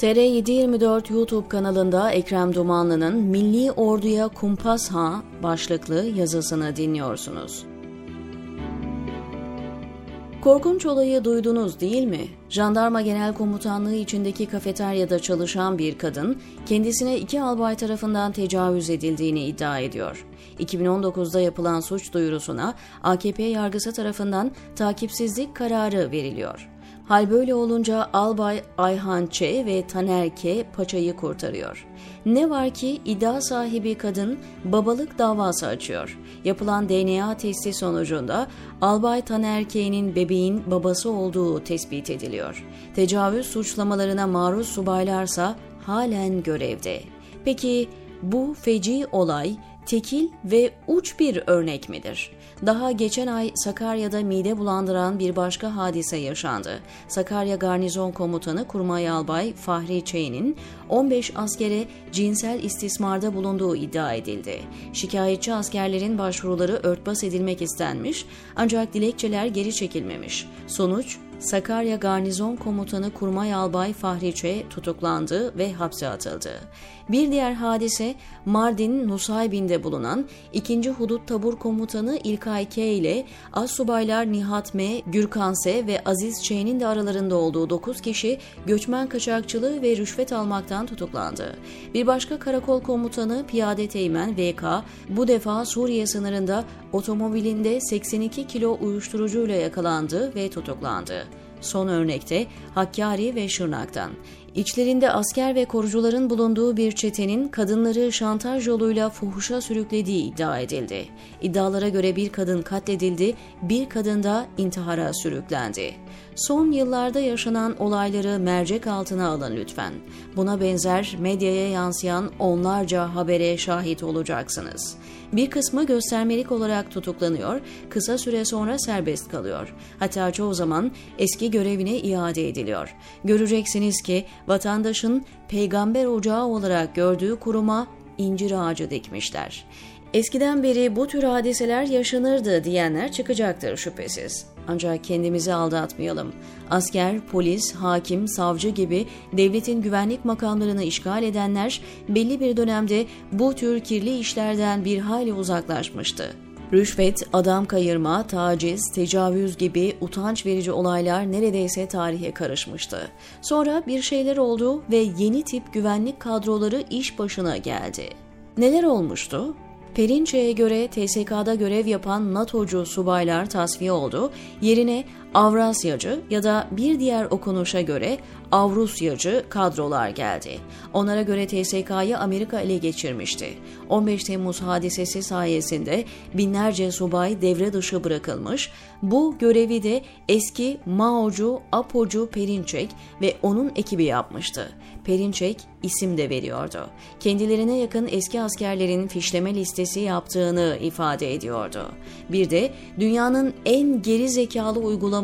TR724 YouTube kanalında Ekrem Dumanlı'nın Milli Orduya Kumpas Ha başlıklı yazısını dinliyorsunuz. Korkunç olayı duydunuz değil mi? Jandarma Genel Komutanlığı içindeki kafeteryada çalışan bir kadın kendisine iki albay tarafından tecavüz edildiğini iddia ediyor. 2019'da yapılan suç duyurusuna AKP yargısı tarafından takipsizlik kararı veriliyor. Hal böyle olunca Albay Ayhan Ç ve Taner K paçayı kurtarıyor. Ne var ki iddia sahibi kadın babalık davası açıyor. Yapılan DNA testi sonucunda Albay Taner K'nin bebeğin babası olduğu tespit ediliyor. Tecavüz suçlamalarına maruz subaylarsa halen görevde. Peki bu feci olay tekil ve uç bir örnek midir? Daha geçen ay Sakarya'da mide bulandıran bir başka hadise yaşandı. Sakarya Garnizon Komutanı Kurmay Albay Fahri Çey'nin 15 askere cinsel istismarda bulunduğu iddia edildi. Şikayetçi askerlerin başvuruları örtbas edilmek istenmiş ancak dilekçeler geri çekilmemiş. Sonuç Sakarya Garnizon Komutanı Kurmay Albay Fahriçe tutuklandı ve hapse atıldı. Bir diğer hadise Mardin Nusaybin'de bulunan 2. Hudut Tabur Komutanı İlkay K ile Assubaylar Nihat M, Gürkan S ve Aziz Ç'nin de aralarında olduğu 9 kişi göçmen kaçakçılığı ve rüşvet almaktan tutuklandı. Bir başka karakol komutanı Piyade Teğmen VK bu defa Suriye sınırında otomobilinde 82 kilo uyuşturucuyla yakalandı ve tutuklandı. Son örnekte Hakkari ve Şırnak'tan. İçlerinde asker ve korucuların bulunduğu bir çetenin kadınları şantaj yoluyla fuhuşa sürüklediği iddia edildi. İddialara göre bir kadın katledildi, bir kadın da intihara sürüklendi. Son yıllarda yaşanan olayları mercek altına alın lütfen. Buna benzer medyaya yansıyan onlarca habere şahit olacaksınız. Bir kısmı göstermelik olarak tutuklanıyor, kısa süre sonra serbest kalıyor. Hatta çoğu zaman eski görevine iade ediliyor. Göreceksiniz ki vatandaşın peygamber ocağı olarak gördüğü kuruma incir ağacı dikmişler. Eskiden beri bu tür hadiseler yaşanırdı diyenler çıkacaktır şüphesiz. Ancak kendimizi aldatmayalım. Asker, polis, hakim, savcı gibi devletin güvenlik makamlarını işgal edenler belli bir dönemde bu tür kirli işlerden bir hayli uzaklaşmıştı. Rüşvet, adam kayırma, taciz, tecavüz gibi utanç verici olaylar neredeyse tarihe karışmıştı. Sonra bir şeyler oldu ve yeni tip güvenlik kadroları iş başına geldi. Neler olmuştu? Perinçe'ye göre TSK'da görev yapan NATO'cu subaylar tasfiye oldu. Yerine Avrasyacı ya da bir diğer okunuşa göre Avrusyacı kadrolar geldi. Onlara göre TSK'yı Amerika ele geçirmişti. 15 Temmuz hadisesi sayesinde binlerce subay devre dışı bırakılmış. Bu görevi de eski Mao'cu Apo'cu Perinçek ve onun ekibi yapmıştı. Perinçek isim de veriyordu. Kendilerine yakın eski askerlerin fişleme listesi yaptığını ifade ediyordu. Bir de dünyanın en geri zekalı uygulaması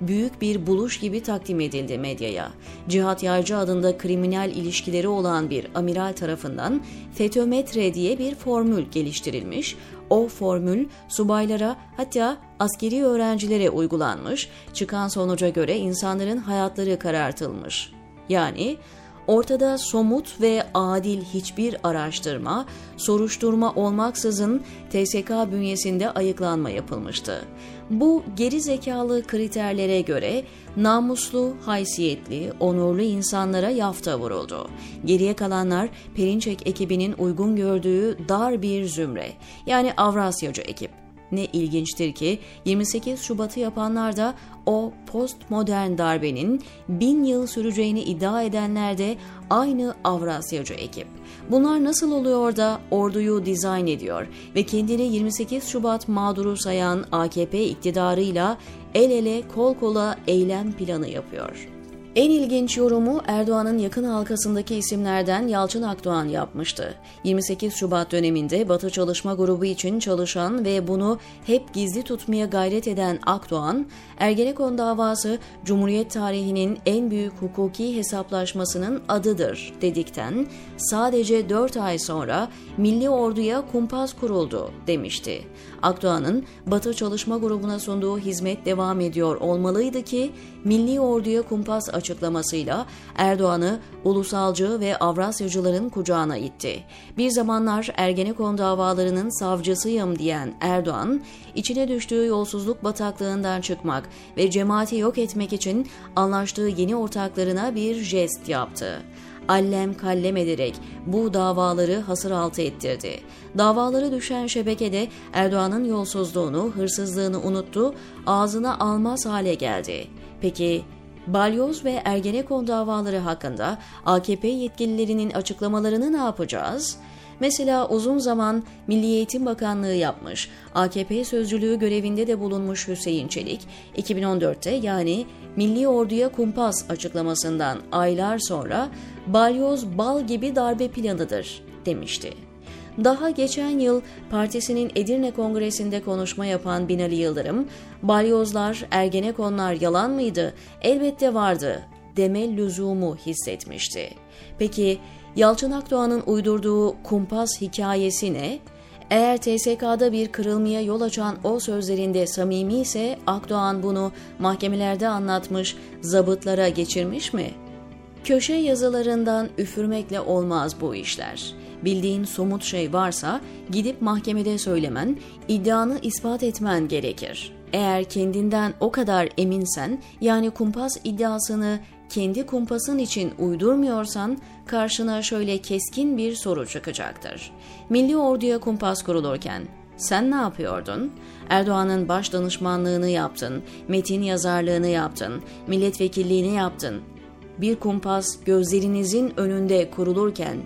büyük bir buluş gibi takdim edildi medyaya. Cihat Yaycı adında kriminal ilişkileri olan bir amiral tarafından FETÖmetre diye bir formül geliştirilmiş. O formül subaylara hatta askeri öğrencilere uygulanmış. Çıkan sonuca göre insanların hayatları karartılmış. Yani ortada somut ve adil hiçbir araştırma, soruşturma olmaksızın TSK bünyesinde ayıklanma yapılmıştı. Bu geri zekalı kriterlere göre namuslu, haysiyetli, onurlu insanlara yafta vuruldu. Geriye kalanlar Perinçek ekibinin uygun gördüğü dar bir zümre, yani Avrasyacı ekip. Ne ilginçtir ki 28 Şubat'ı yapanlar da o postmodern darbenin bin yıl süreceğini iddia edenler de aynı Avrasyacı ekip. Bunlar nasıl oluyor da orduyu dizayn ediyor ve kendini 28 Şubat mağduru sayan AKP iktidarıyla el ele kol kola eylem planı yapıyor. En ilginç yorumu Erdoğan'ın yakın halkasındaki isimlerden Yalçın Akdoğan yapmıştı. 28 Şubat döneminde Batı Çalışma Grubu için çalışan ve bunu hep gizli tutmaya gayret eden Akdoğan, Ergenekon davası Cumhuriyet tarihinin en büyük hukuki hesaplaşmasının adıdır dedikten sadece 4 ay sonra Milli Orduya kumpas kuruldu demişti. Akdoğan'ın Batı Çalışma Grubu'na sunduğu hizmet devam ediyor olmalıydı ki Milli Ordu'ya kumpas açıklamasıyla Erdoğan'ı ulusalcı ve Avrasyacıların kucağına itti. Bir zamanlar Ergenekon davalarının savcısıyım diyen Erdoğan, içine düştüğü yolsuzluk bataklığından çıkmak ve cemaati yok etmek için anlaştığı yeni ortaklarına bir jest yaptı allem kallem ederek bu davaları hasır altı ettirdi. Davaları düşen şebekede Erdoğan'ın yolsuzluğunu, hırsızlığını unuttu, ağzına almaz hale geldi. Peki Balyoz ve Ergenekon davaları hakkında AKP yetkililerinin açıklamalarını ne yapacağız? Mesela uzun zaman Milli Eğitim Bakanlığı yapmış, AKP sözcülüğü görevinde de bulunmuş Hüseyin Çelik, 2014'te yani Milli Orduya kumpas açıklamasından aylar sonra balyoz bal gibi darbe planıdır demişti. Daha geçen yıl partisinin Edirne Kongresi'nde konuşma yapan Binali Yıldırım, balyozlar, ergenekonlar yalan mıydı? Elbette vardı deme lüzumu hissetmişti. Peki Yalçın Akdoğan'ın uydurduğu kumpas hikayesi ne? Eğer TSK'da bir kırılmaya yol açan o sözlerinde samimi ise Akdoğan bunu mahkemelerde anlatmış, zabıtlara geçirmiş mi? Köşe yazılarından üfürmekle olmaz bu işler. Bildiğin somut şey varsa gidip mahkemede söylemen, iddianı ispat etmen gerekir. Eğer kendinden o kadar eminsen, yani kumpas iddiasını kendi kumpasın için uydurmuyorsan karşına şöyle keskin bir soru çıkacaktır. Milli Ordu'ya kumpas kurulurken sen ne yapıyordun? Erdoğan'ın baş danışmanlığını yaptın, metin yazarlığını yaptın, milletvekilliğini yaptın. Bir kumpas gözlerinizin önünde kurulurken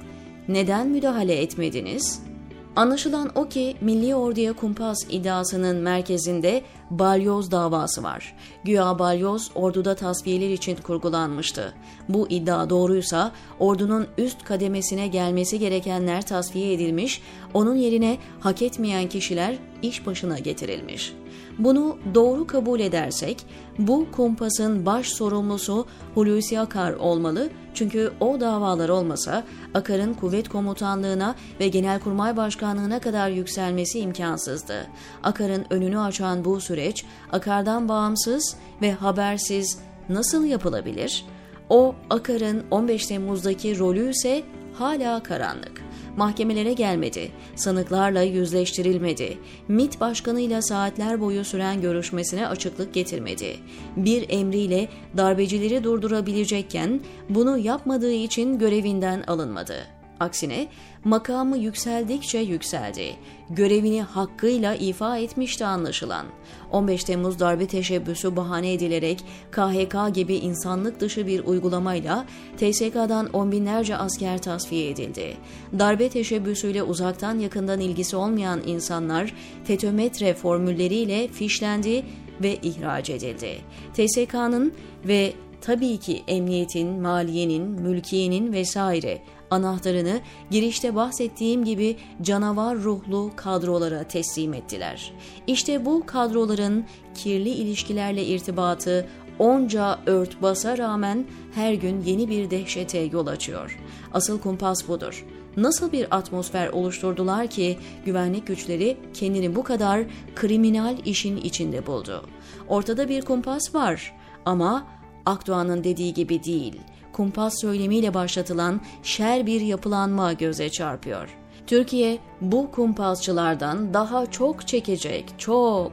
neden müdahale etmediniz?'' Anlaşılan o ki Milli Orduya kumpas iddiasının merkezinde balyoz davası var. Güya balyoz orduda tasfiyeler için kurgulanmıştı. Bu iddia doğruysa ordunun üst kademesine gelmesi gerekenler tasfiye edilmiş, onun yerine hak etmeyen kişiler iş başına getirilmiş. Bunu doğru kabul edersek bu kumpasın baş sorumlusu Hulusi Akar olmalı çünkü o davalar olmasa Akar'ın kuvvet komutanlığına ve Genelkurmay Başkanlığına kadar yükselmesi imkansızdı. Akar'ın önünü açan bu süreç Akar'dan bağımsız ve habersiz nasıl yapılabilir? O Akar'ın 15 Temmuz'daki rolü ise hala karanlık mahkemelere gelmedi, sanıklarla yüzleştirilmedi, MİT başkanıyla saatler boyu süren görüşmesine açıklık getirmedi. Bir emriyle darbecileri durdurabilecekken bunu yapmadığı için görevinden alınmadı. Aksine makamı yükseldikçe yükseldi. Görevini hakkıyla ifa etmişti anlaşılan. 15 Temmuz darbe teşebbüsü bahane edilerek KHK gibi insanlık dışı bir uygulamayla TSK'dan on binlerce asker tasfiye edildi. Darbe teşebbüsüyle uzaktan yakından ilgisi olmayan insanlar FETÖ-METRE formülleriyle fişlendi ve ihraç edildi. TSK'nın ve tabii ki emniyetin, maliyenin, mülkiyenin vesaire anahtarını girişte bahsettiğim gibi canavar ruhlu kadrolara teslim ettiler. İşte bu kadroların kirli ilişkilerle irtibatı onca örtbasa rağmen her gün yeni bir dehşete yol açıyor. Asıl kumpas budur. Nasıl bir atmosfer oluşturdular ki güvenlik güçleri kendini bu kadar kriminal işin içinde buldu. Ortada bir kumpas var ama Akdoğan'ın dediği gibi değil. Kumpas söylemiyle başlatılan şer bir yapılanma göze çarpıyor. Türkiye bu kumpasçılardan daha çok çekecek, çok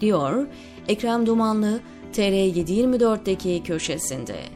diyor Ekrem Dumanlı TR724'deki köşesinde.